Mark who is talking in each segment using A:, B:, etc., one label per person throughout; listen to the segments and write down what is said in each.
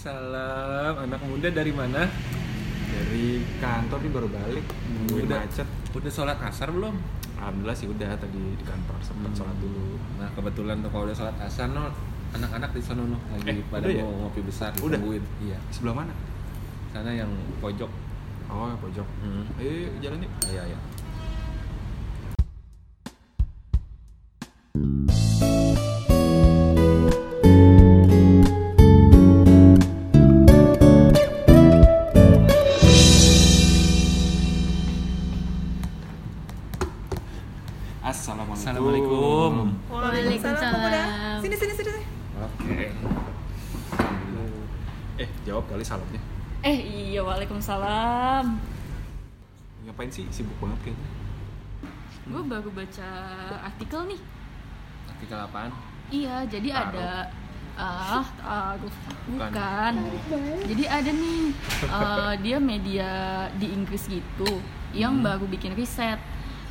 A: Waalaikumsalam. Anak muda dari mana?
B: Dari kantor nih baru balik. Nungguin
A: Udah.
B: macet.
A: Udah sholat asar belum?
B: Alhamdulillah sih udah tadi di kantor sempet sholat dulu.
A: Nah kebetulan tuh kalau udah sholat asar no, anak-anak di sana no, lagi
B: Eh,
A: pada
B: ya?
A: mau ngopi besar
B: Udah?
A: ditungguin. Iya.
B: Sebelah mana?
A: Sana yang pojok.
B: Oh, pojok.
A: Hmm.
B: Eh, jalan yuk.
A: Iya iya.
B: Sih? Sibuk banget kayaknya.
C: Gue baru baca artikel nih.
A: Artikel apaan?
C: Iya jadi
B: Taruh.
C: ada ah taruh
A: Bukan.
C: bukan. Jadi ada nih eh, dia media di Inggris gitu yang baru bikin riset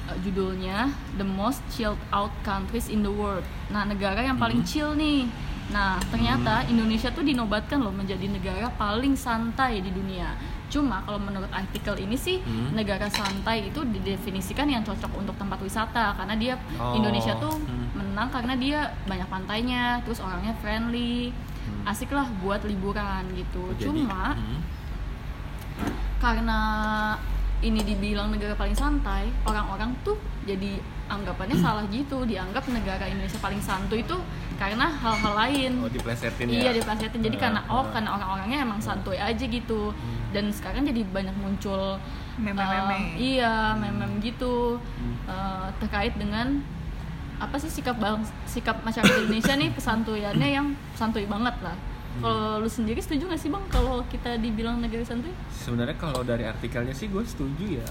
C: Eh, judulnya The Most Chilled Out Countries in the World. Nah negara yang paling chill nih. Nah ternyata Indonesia tuh dinobatkan loh menjadi negara paling santai di dunia. Cuma kalau menurut artikel ini sih
A: Hmm.
C: negara santai itu didefinisikan yang cocok untuk tempat wisata karena dia
A: Oh,
C: Indonesia tuh
A: hmm.
C: menang karena dia banyak pantainya, terus orangnya friendly, asik lah buat liburan gitu.
B: Oh, jadi,
C: Cuma
A: Hmm.
C: karena ini dibilang negara paling santai, orang-orang tuh jadi anggapannya salah gitu, dianggap negara Indonesia paling santuy itu karena hal-hal lain.
A: Oh diplesetin ya?
C: Iya diplesetin. Jadi
A: Ah,
C: karena oh
A: ah.
C: karena orang-orangnya emang santuy aja gitu. Dan sekarang jadi banyak muncul
D: Meme-meme.
C: um, iya meme gitu. Uh, terkait dengan apa sih sikap bang sikap masyarakat Indonesia nih kesantuyannya yang santuy banget lah. Kalau lu sendiri setuju gak sih bang kalau kita dibilang negara santuy?
A: Sebenarnya kalau dari artikelnya sih gue setuju ya.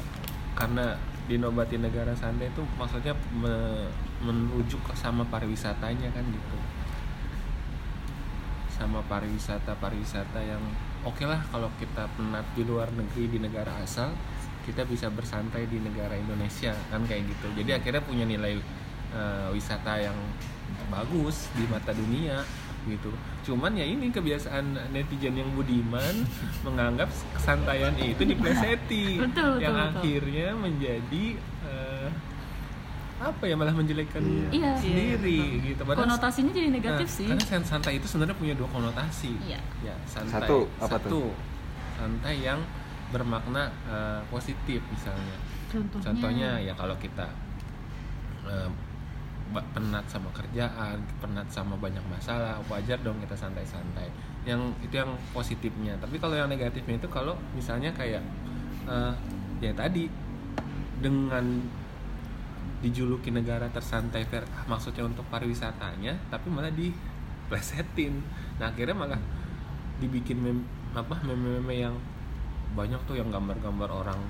A: Karena dinobati negara santai itu maksudnya me- ke sama pariwisatanya kan gitu. Sama pariwisata pariwisata yang oke lah kalau kita penat di luar negeri di negara asal kita bisa bersantai di negara Indonesia kan kayak gitu. Jadi akhirnya punya nilai eh, wisata yang bagus di mata dunia gitu cuman ya ini kebiasaan netizen yang budiman menganggap kesantaian itu dipleseti
C: Betul, betul,
A: yang
C: betul.
A: akhirnya menjadi eh, apa ya malah menjelekan
C: Iya.
A: sendiri gitu Padahal-
C: konotasinya jadi negatif
A: Nah,
C: sih
A: Karena san- santai itu sebenarnya punya dua konotasi.
C: Iya.
A: Ya, santai.
B: Satu, apa
A: Satu,
B: tuh?
A: santai yang bermakna eh, positif misalnya.
C: contohnya,
A: Contohnya ya kalau kita eh, penat sama kerjaan, penat sama banyak masalah, wajar dong kita santai-santai. Yang itu yang positifnya. Tapi kalau yang negatifnya itu kalau misalnya kayak eh, ya tadi dengan dijuluki negara tersantai ver- maksudnya untuk pariwisatanya tapi malah diplesetin nah akhirnya malah dibikin mem apa meme-meme yang banyak tuh yang gambar-gambar orang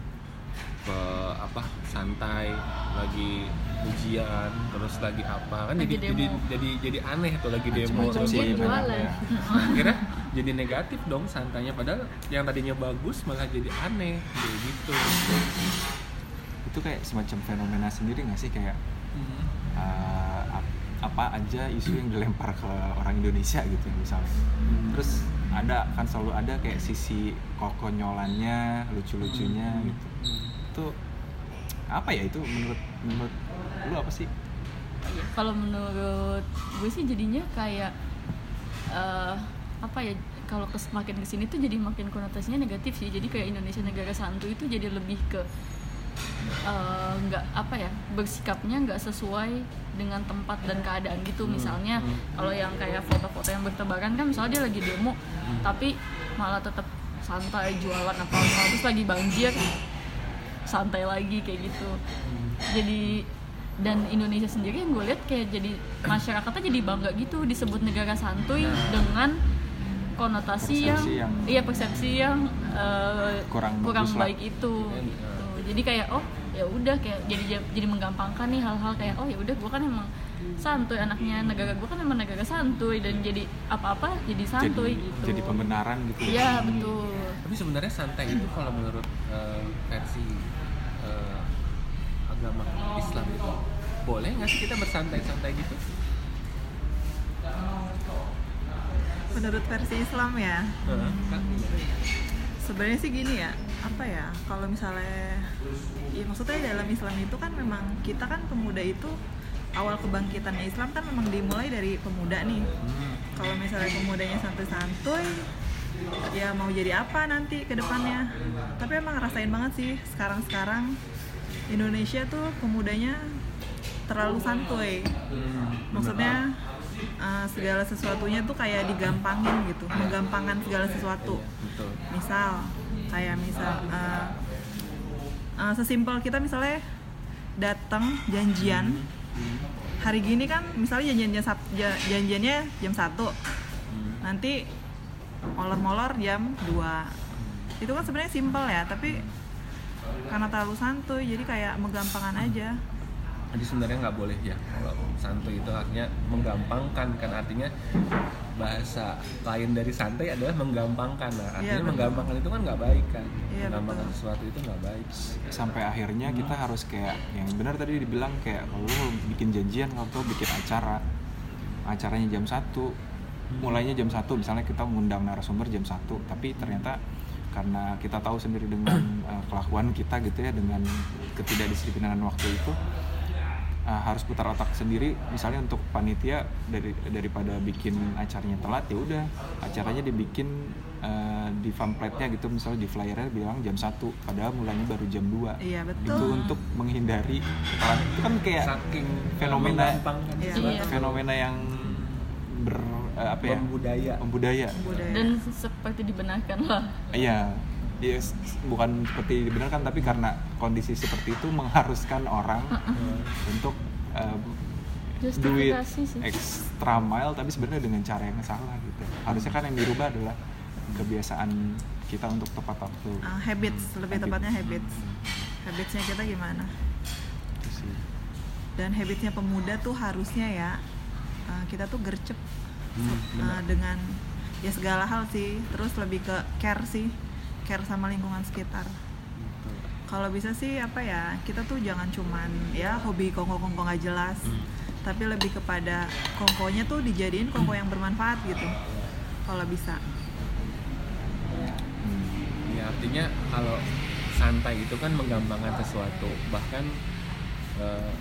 A: ke apa santai lagi ujian terus lagi apa. Kan
C: Lagi
A: jadi, jadi
C: demo.
A: jadi jadi aneh tuh lagi demo. Terus
B: sih,
A: jadi-
B: ya.
A: akhirnya jadi negatif dong santainya. Padahal yang tadinya bagus malah jadi aneh. Kayak gitu.
B: Itu kayak semacam fenomena sendiri nggak sih? Kayak uh, ap- apa aja isu yang dilempar ke orang Indonesia gitu misalnya. Terus ada kan selalu ada kayak sisi kokonyolannya, lucu-lucunya gitu. Itu apa ya? Itu menurut menurut lu apa sih?
C: Iya, kalau menurut gue sih jadinya kayak eh, apa ya kalau kes, makin ke sini tuh jadi makin konotasinya negatif sih. Jadi kayak Indonesia negara santuy itu jadi lebih ke eh, nggak apa ya bersikapnya nggak sesuai dengan tempat dan keadaan gitu. Misalnya kalau yang kayak foto-foto yang bertebaran kan misalnya dia lagi demo tapi malah tetap santai jualan apa apa terus lagi banjir santai lagi kayak gitu. Jadi dan Indonesia sendiri yang gue lihat kayak jadi masyarakatnya jadi bangga gitu disebut negara santuy dengan konotasi yang,
B: Persepsi yang-
C: iya persepsi yang eh,
B: Kurang lah.
C: baik itu. Gitu. jadi kayak oh ya udah kayak jadi jadi menggampangkan nih hal-hal kayak oh ya udah gue kan emang santuy anaknya negara gue kan emang negara santuy dan jadi apa-apa jadi santuy
B: jadi,
C: gitu.
B: jadi pembenaran gitu.
C: iya betul.
A: Tapi sebenarnya santai itu kalau menurut eh, versi eh, agama boleh nggak sih kita bersantai-santai gitu?
D: menurut versi Islam ya.
A: Kan?
D: sebenarnya sih gini ya apa ya kalau misalnya ya maksudnya dalam Islam itu kan memang kita kan pemuda itu awal kebangkitannya Islam kan memang dimulai dari pemuda nih
A: Hmm.
D: kalau misalnya pemudanya santuy-santuy ya mau jadi apa nanti ke depannya tapi emang ngerasain banget sih sekarang-sekarang Indonesia tuh pemudanya terlalu santuy.
A: Hmm.
D: maksudnya uh, segala sesuatunya tuh kayak digampangin gitu menggampangkan segala sesuatu.
A: Betul.
D: Misal kayak misal uh, uh, sesimpel kita misalnya datang janjian. Hari gini kan misalnya janjian jam Sab- ja- janjiannya jam 1
A: Hmm.
D: nanti molor-molor jam 2 itu kan sebenarnya simpel ya tapi karena terlalu santuy jadi kayak menggampangkan aja
A: jadi sebenarnya nggak boleh ya kalau santuy itu artinya menggampangkan kan. Artinya bahasa lain dari santai adalah menggampangkan. Nah artinya
D: betul.
A: menggampangkan itu kan nggak baik kan.
D: Iya,
A: menggampangkan
D: betul.
A: sesuatu itu nggak baik.
B: Sampai akhirnya kita harus kayak yang benar tadi dibilang kayak kalau lu bikin janjian kalau tuh bikin acara acaranya jam 1 mulainya jam 1 misalnya kita mengundang narasumber jam 1 tapi ternyata karena kita tahu sendiri dengan uh, kelakuan kita gitu ya dengan ketidakdisiplinan waktu itu uh, harus putar otak sendiri. Misalnya untuk panitia dari daripada bikin acaranya telat ya udah. Acaranya dibikin uh, di pamfletnya gitu. Misalnya di flyernya bilang jam 1 padahal mulainya baru jam 2
D: iya
B: itu untuk menghindari kesalahan. itu kan kayak
A: saking
B: fenomena-
A: menggampangkan
D: Iya.
C: Iya.
B: fenomena yang ber eh, apa ya?
A: Membudaya.
B: membudaya
D: budaya
C: dan seperti dibenarkan lah.
B: Iya. Iya, s- bukan seperti dibenarkan tapi karena kondisi seperti itu mengharuskan orang untuk eh, duit
C: sih.
B: extra mile tapi sebenarnya dengan cara yang salah gitu. Harusnya kan yang dirubah adalah kebiasaan kita untuk tepat waktu.
D: Ah, habits lebih
B: Habit.
D: tepatnya habits. Habitsnya kita gimana? Dan habitsnya pemuda tuh harusnya ya uh, kita tuh gercep
A: Hmm,
D: uh, dengan ya segala hal sih. Terus lebih ke care sih care sama lingkungan sekitar. Kalau bisa sih apa ya kita tuh jangan cuman ya hobi kongko-kongko nggak jelas.
A: Hmm.
D: tapi lebih kepada kongkonya tuh dijadiin kongko yang bermanfaat gitu. Kalau bisa.
B: Hmm.
A: Ya artinya kalau santai itu kan menggampangkan sesuatu. Bahkan eh,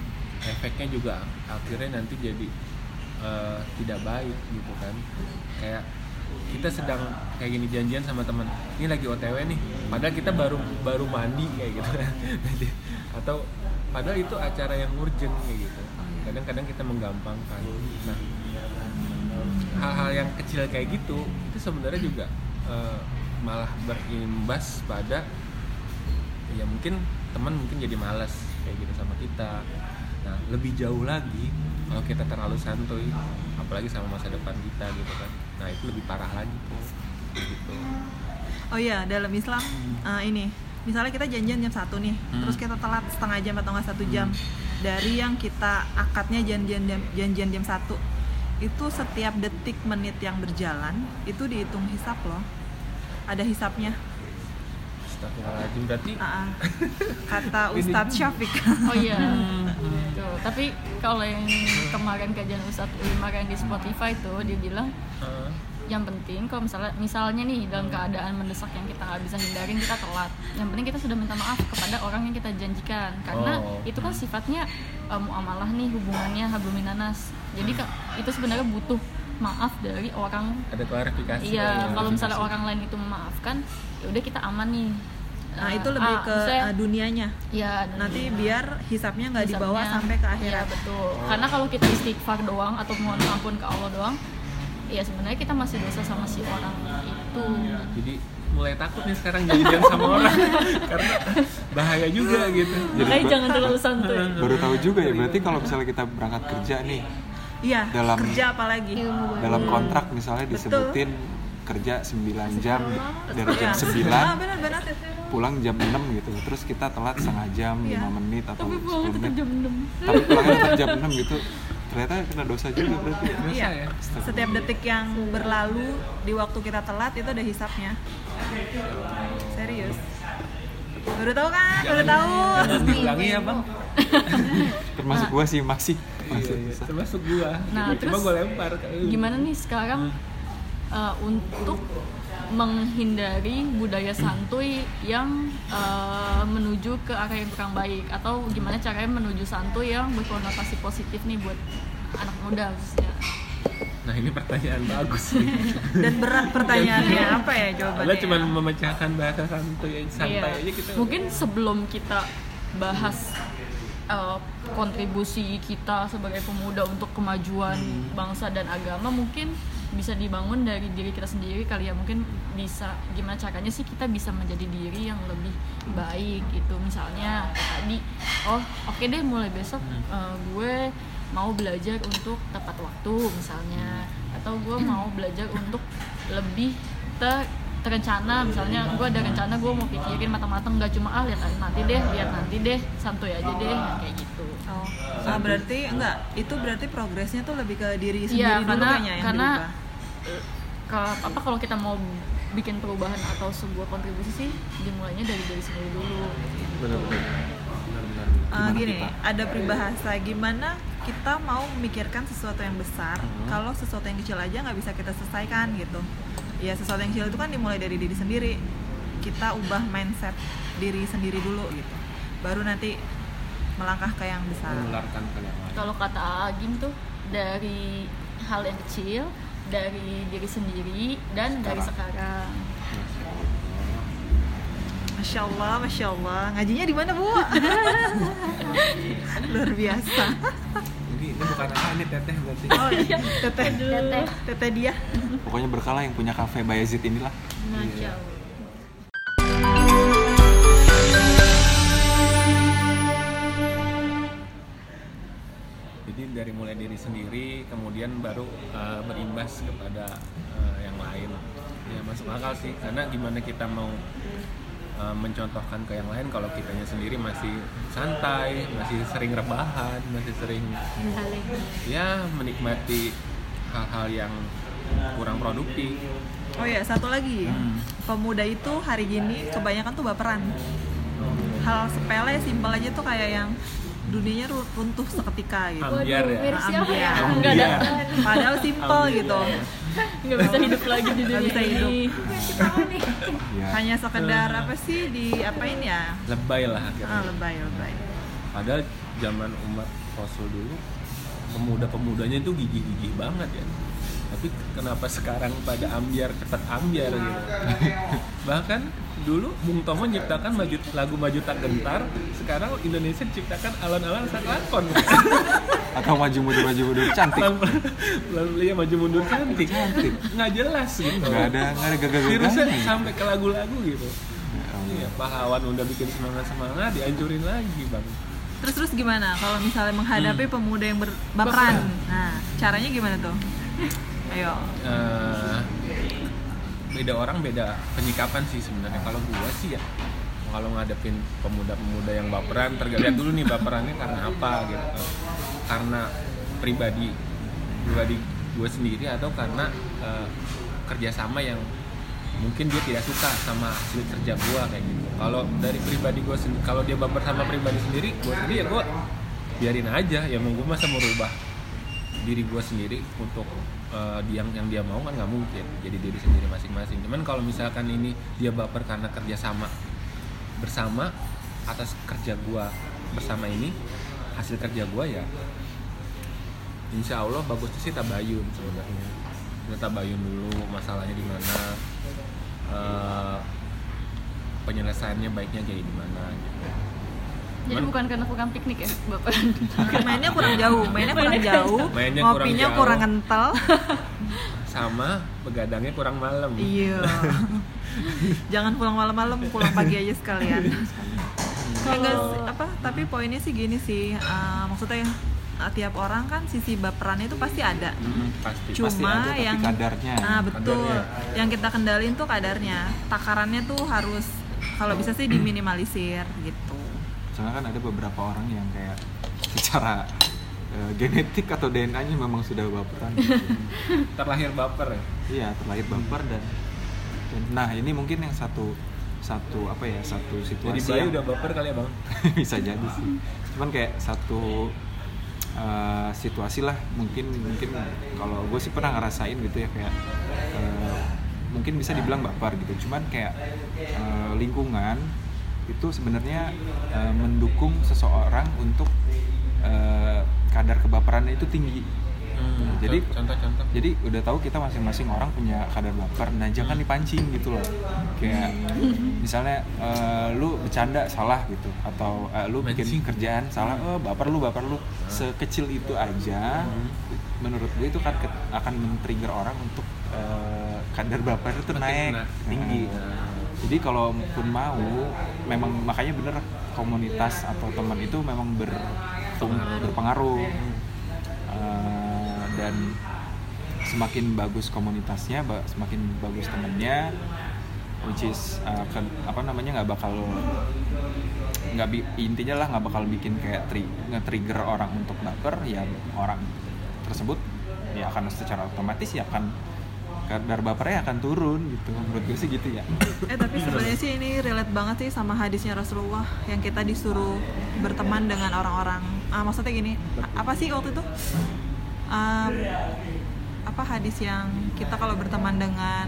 A: efeknya juga akhirnya nanti jadi eh, tidak baik gitu kan. Kayak kita sedang kayak gini janjian sama teman ini lagi otw nih padahal kita baru baru mandi kayak gitu. Atau padahal itu acara yang urgent kayak gitu. Kadang-kadang kita menggampangkan. Nah hal-hal yang kecil kayak gitu itu sebenarnya juga eh, malah berimbas pada ya mungkin teman mungkin jadi malas kayak gitu sama kita. Nah lebih jauh lagi kalau kita terlalu santuy apalagi sama masa depan kita gitu kan. Nah itu lebih parah lagi tuh gitu.
D: Oh iya dalam Islam uh, ini misalnya kita janjian jam satu nih
A: Hmm.
D: terus kita telat setengah jam atau nggak satu jam dari yang kita akadnya janjian jam janjian jam satu itu setiap detik menit yang berjalan itu dihitung hisap loh. Ada hisapnya
A: Astagfirullahaladzim berarti
D: ah. kata Ustadz Syafiq.
C: Oh iya. Tuh, tapi kalau yang kemarin kajian Ustadz Ulimar yang di Spotify tuh dia bilang
A: eh,
C: yang penting kalau misalnya misalnya nih dalam keadaan mendesak yang kita nggak bisa hindarin kita telat. Yang penting kita sudah minta maaf kepada orang yang kita janjikan. Karena
A: Oh.
C: itu kan sifatnya uh, muamalah nih hubungannya habluminanas jadi itu sebenarnya butuh maaf dari orang
A: ada klarifikasi
C: iya kalau misalnya orang lain itu memaafkan ya udah kita aman nih.
D: Nah
C: Uh,
D: itu lebih
C: ah,
D: ke
C: maksudnya,
D: uh, dunianya.
C: Ya
D: nanti biar hisapnya nggak dibawa sampai ke akhirat.
C: Betul. Karena kalau kita istighfar doang atau mohon ampun ke Allah doang, ya sebenarnya kita masih dosa sama si orang itu.
A: jadi mulai takut nih sekarang janjian sama orang. Karena bahaya juga gitu.
C: Makanya jangan terlalu santuy.
B: baru tahu juga ya berarti kalau misalnya kita berangkat kerja nih
D: iya
B: Dalam-
D: kerja apalagi.
C: Ilmu baru.
B: dalam kontrak misalnya
D: Betul.
B: disebutin kerja 9 jam dari jam
D: Iya. ah
B: 9
D: benar benar
B: pulang jam 6 gitu. Terus kita telat setengah jam
D: Iya.
B: 5 menit atau
C: Tapi
B: 10
C: pulang tetap
B: menit.
C: jam 6.
B: tapi pulangnya tetap jam 6 gitu. Ternyata kena dosa juga berarti. Ya
A: Dosa
D: iya
A: ya?
D: setiap detik yang berlalu di waktu kita telat itu ada hisapnya. Serius. Baru tahu kan baru tahu.
A: diulangi ya bang.
B: Termasuk gua sih masih
A: Iya,
B: masih
A: iya.
B: dosa.
A: termasuk gua
C: Nah,
A: Coba
C: terus
A: gua lempar.
C: Gimana nih sekarang uh, untuk menghindari budaya santuy yang uh, menuju ke arah yang kurang baik atau gimana caranya menuju santuy yang berkonotasi positif nih buat anak muda khususnya.
A: Nah ini pertanyaan bagus nih.
D: Dan berat pertanyaannya apa ya jawabannya?
A: Kita cuma memecahkan bahasa santuy santai
C: Iya.
A: aja kita.
C: Mungkin sebelum kita bahas uh, kontribusi kita sebagai pemuda untuk kemajuan
A: Hmm.
C: bangsa dan agama mungkin bisa dibangun dari diri kita sendiri kali ya mungkin bisa gimana caranya sih kita bisa menjadi diri yang lebih baik gitu misalnya tadi oh oke deh mulai besok
A: Hmm.
C: uh, gue mau belajar untuk tepat waktu misalnya atau gue mau belajar untuk lebih ter terencana misalnya gue ada rencana gue mau pikirin matang-matang nggak cuma ah lihat nanti deh lihat nanti deh santuy aja deh kayak gitu
D: Oh, ah, berarti enggak, itu berarti progresnya tuh lebih ke diri sendiri
C: Iya
D: dulu
C: karena
D: kayaknya yang
C: karena ke apa kalau kita mau bikin perubahan atau sebuah kontribusi sih dimulainya dari diri sendiri dulu
B: benar-benar
D: Ah,
B: Gimana
D: gini,
B: kita?
D: ada peribahasa gimana kita mau memikirkan sesuatu yang besar
B: Mhm.
D: kalau sesuatu yang kecil aja nggak bisa kita selesaikan gitu. Ya sesuatu yang kecil itu kan dimulai dari diri sendiri. Kita ubah mindset diri sendiri dulu gitu. Baru nanti melangkah ke yang besar.
A: menularkan ke yang lain.
C: kalau kata Agim tuh dari hal yang kecil dari diri sendiri dan dari sekarang
D: Masya Allah, masya Allah. Ngajinya di mana bu? Luar biasa.
A: Ini ini bukan apa ini teteh berarti.
D: Oh iya, teteh,
C: Teteh.
D: teteh dia.
B: pokoknya berkala yang punya kafe Bayezid inilah
C: Masya
A: Iya.
C: Allah.
A: Jadi dari mulai diri sendiri, kemudian baru uh, berimbas kepada uh, yang lain. Ya masuk akal sih, karena gimana kita mau uh, mencontohkan ke yang lain kalau kitanya sendiri masih santai, masih sering rebahan, masih sering ya menikmati hal-hal yang kurang produktif.
D: Oh iya, satu lagi.
A: Hmm.
D: Pemuda itu hari gini kebanyakan tuh baperan. Hal sepele, simpel aja tuh kayak yang dunianya ru- runtuh seketika gitu.
A: Ambiar ya.
C: apa ya?
D: Ambiar.
C: Enggak ada.
D: Padahal simpel
A: Ambiar.
D: gitu.
C: Nggak bisa hidup lagi di dunia
D: bisa hidup.
C: ini.
B: ya
D: Hanya sekedar apa sih di apain ya?
A: Lebay lah
D: Ah,
A: akhirnya.
D: lebay, lebay.
A: Padahal zaman umat Rasul dulu pemuda-pemudanya itu gigih-gigih banget ya. Tapi kenapa sekarang pada ambiar cepat ambiar gitu. Bahkan dulu Bung Tomo menciptakan maju, lagu Maju Tak Gentar, sekarang Indonesia ciptakan alon-alon saklakon.
B: atau maju mundur maju mundur cantik
A: Lalu ya maju mundur cantik.
B: Cantik.
A: Nggak jelas gitu.
B: nggak ada nggak ada gagal
A: Virusnya
B: gagalnya
A: sampai ke lagu-lagu gitu.
B: Ya
A: Iya, pahlawan udah bikin semangat-semangat dihancurin lagi, Bang.
D: Terus terus gimana kalau misalnya menghadapi pemuda yang berbaperan? Nah, caranya gimana tuh? Ayo.
A: Eh, beda orang beda penyikapan sih sebenarnya. Kalau gua sih ya kalau ngadepin pemuda-pemuda yang baperan terlihat dulu nih baperannya karena apa gitu karena pribadi pribadi gue sendiri atau karena eh, kerjasama yang mungkin dia tidak suka sama hasil kerja gua kayak gitu. Kalau dari pribadi gue sendiri kalau dia baper sama pribadi sendiri gue sendiri ya gue biarin aja. Ya mau gue masa merubah diri gue sendiri untuk eh, dia yang dia mau kan nggak mungkin jadi diri sendiri masing-masing. Cuman kalau misalkan ini dia baper karena kerjasama bersama atas kerja gue bersama ini hasil kerja gue ya insya Allah bagusnya sih tabayun sebenarnya. Kita tabayun dulu masalahnya di mana eh, penyelesaiannya baiknya kayak gimana gitu
C: Jadi bukan karena kurang piknik ya, Bapak.
D: Mainnya kurang jauh, mainnya kurang jauh,
A: Mainnya kurang
D: ngopinya
A: jauh.
D: kurang kental.
A: sama begadangnya kurang malam
D: Iya. Jangan pulang malam-malam, pulang pagi aja sekalian. Ya enggak sih, apa? Tapi poinnya sih gini sih, eh, maksudnya eh, tiap orang kan sisi baperannya itu pasti ada.
A: Mm, pasti
B: Pasti
D: Cuma
B: ada, tapi
D: yang
B: kadarnya.
D: Nah, betul.
A: Kadarnya.
D: Yang kita kendalin tuh kadarnya. Takarannya tuh harus kalau bisa sih diminimalisir gitu.
B: Soalnya kan ada beberapa orang yang kayak secara eh, genetik atau DNA-nya memang sudah baperan. Gitu.
A: terlahir baper ya?
B: Iya terlahir baper dan, dan- nah ini mungkin yang satu satu apa ya satu
A: jadi
B: situasi
A: bayi
B: yang
A: udah baper kali ya bang?
B: Bisa jadi sih. Cuman kayak satu eh, situasi lah mungkin mungkin kalau gue sih pernah ngerasain gitu ya kayak eh, mungkin bisa dibilang baper gitu. Cuman kayak eh, lingkungan itu sebenarnya eh, mendukung seseorang untuk eh, kadar kebaperannya itu tinggi.
A: Hmm,
B: Jadi-
A: contoh-contoh
B: jadi udah tahu kita masing-masing orang punya kadar baper nah jangan dipancing gitu loh. Kayak misalnya eh, lu bercanda salah gitu. Atau eh, lu bikin kerjaan salah oh baper lu baper lu. Sekecil itu aja menurut gue itu kan akan men-trigger orang untuk eh, kadar baper itu naik
A: na- tinggi.
B: Nah, jadi kalau pun mau memang makanya bener komunitas atau teman itu memang ber berpengaruh. Eh, dan semakin bagus komunitasnya semakin bagus temennya which is uh, ke- apa namanya nggak bakal nggak intinya lah nggak bakal bikin kayak tri- nge-trigger orang untuk baper ya orang tersebut ya akan secara otomatis ya akan kadar bapernya akan turun gitu menurut gue sih gitu ya
D: Eh tapi sebenarnya sih ini relate banget sih sama hadisnya Rasulullah yang kita disuruh berteman dengan orang-orang. Ah, maksudnya gini, apa sih waktu itu? Um, apa hadis yang kita kalau berteman dengan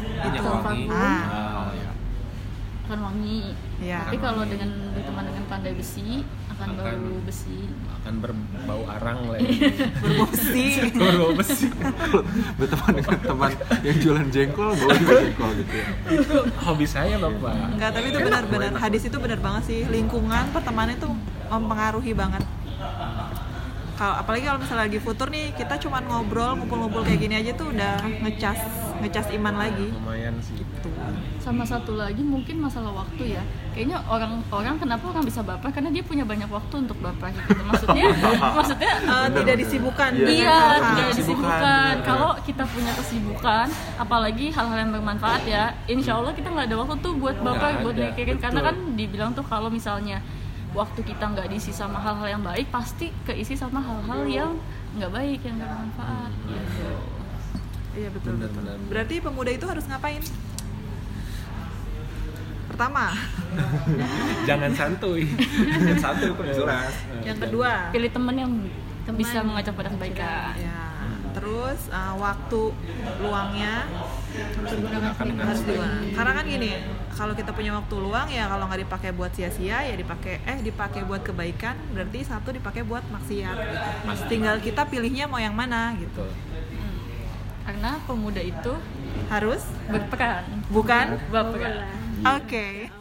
D: itu? Ah,
B: ya.
C: Akan wangi
D: Iya.
C: tapi kalau dengan berteman dengan pandai besi akan
A: Akan-
C: bau besi
A: akan berbau arang lah ya.
D: berbesi.
A: berbau besi
B: berteman dengan teman yang jualan jengkol bawa juga jengkol gitu ya
A: itu hobi saya bapak
D: Enggak, tapi itu benar-benar hadis itu benar banget sih. Lingkungan pertemanan itu mempengaruhi banget. Kalau apalagi kalau misalnya lagi futur nih, kita cuma ngobrol, ngumpul-ngumpul kayak gini aja tuh udah ngecas ngecas iman lagi.
A: lumayan sih
C: sama satu lagi mungkin masalah waktu ya kayaknya orang-orang kenapa orang bisa baper karena dia punya banyak waktu untuk baper gitu maksudnya maksudnya
D: Eh, tidak disibukkan
B: Iya.
C: Iya, tidak disibukkan. Kalau kita punya kesibukan, apalagi hal-hal yang bermanfaat ya, insya Allah kita nggak ada waktu tuh buat
A: Nggak
C: buat mikirin. Karena kan dibilang tuh kalau misalnya waktu kita nggak diisi sama hal-hal yang baik, pasti keisi sama hal-hal yang nggak baik, yang nggak bermanfaat. Gitu.
D: Iya betul
A: Benar,
D: betul.
A: benar.
D: Berarti pemuda itu harus ngapain? Pertama,
A: jangan santuy
B: yang satu kebetulan
D: yang kedua,
C: Pilih teman yang
E: Teman.
C: bisa mengajak pada kebaikan.
D: ya. Terus uh, waktu luangnya
A: Gunakan dengan
D: harus digunakan. Karena kan gini, kalau kita punya waktu luang ya kalau nggak dipakai buat sia-sia ya dipakai eh dipakai buat kebaikan berarti satu dipakai buat maksiat. Gitu. Tinggal kita pilihnya mau yang mana gitu.
C: Karena pemuda itu
D: Harus
C: berperan,
D: bukan?
C: berperan.
D: Oke.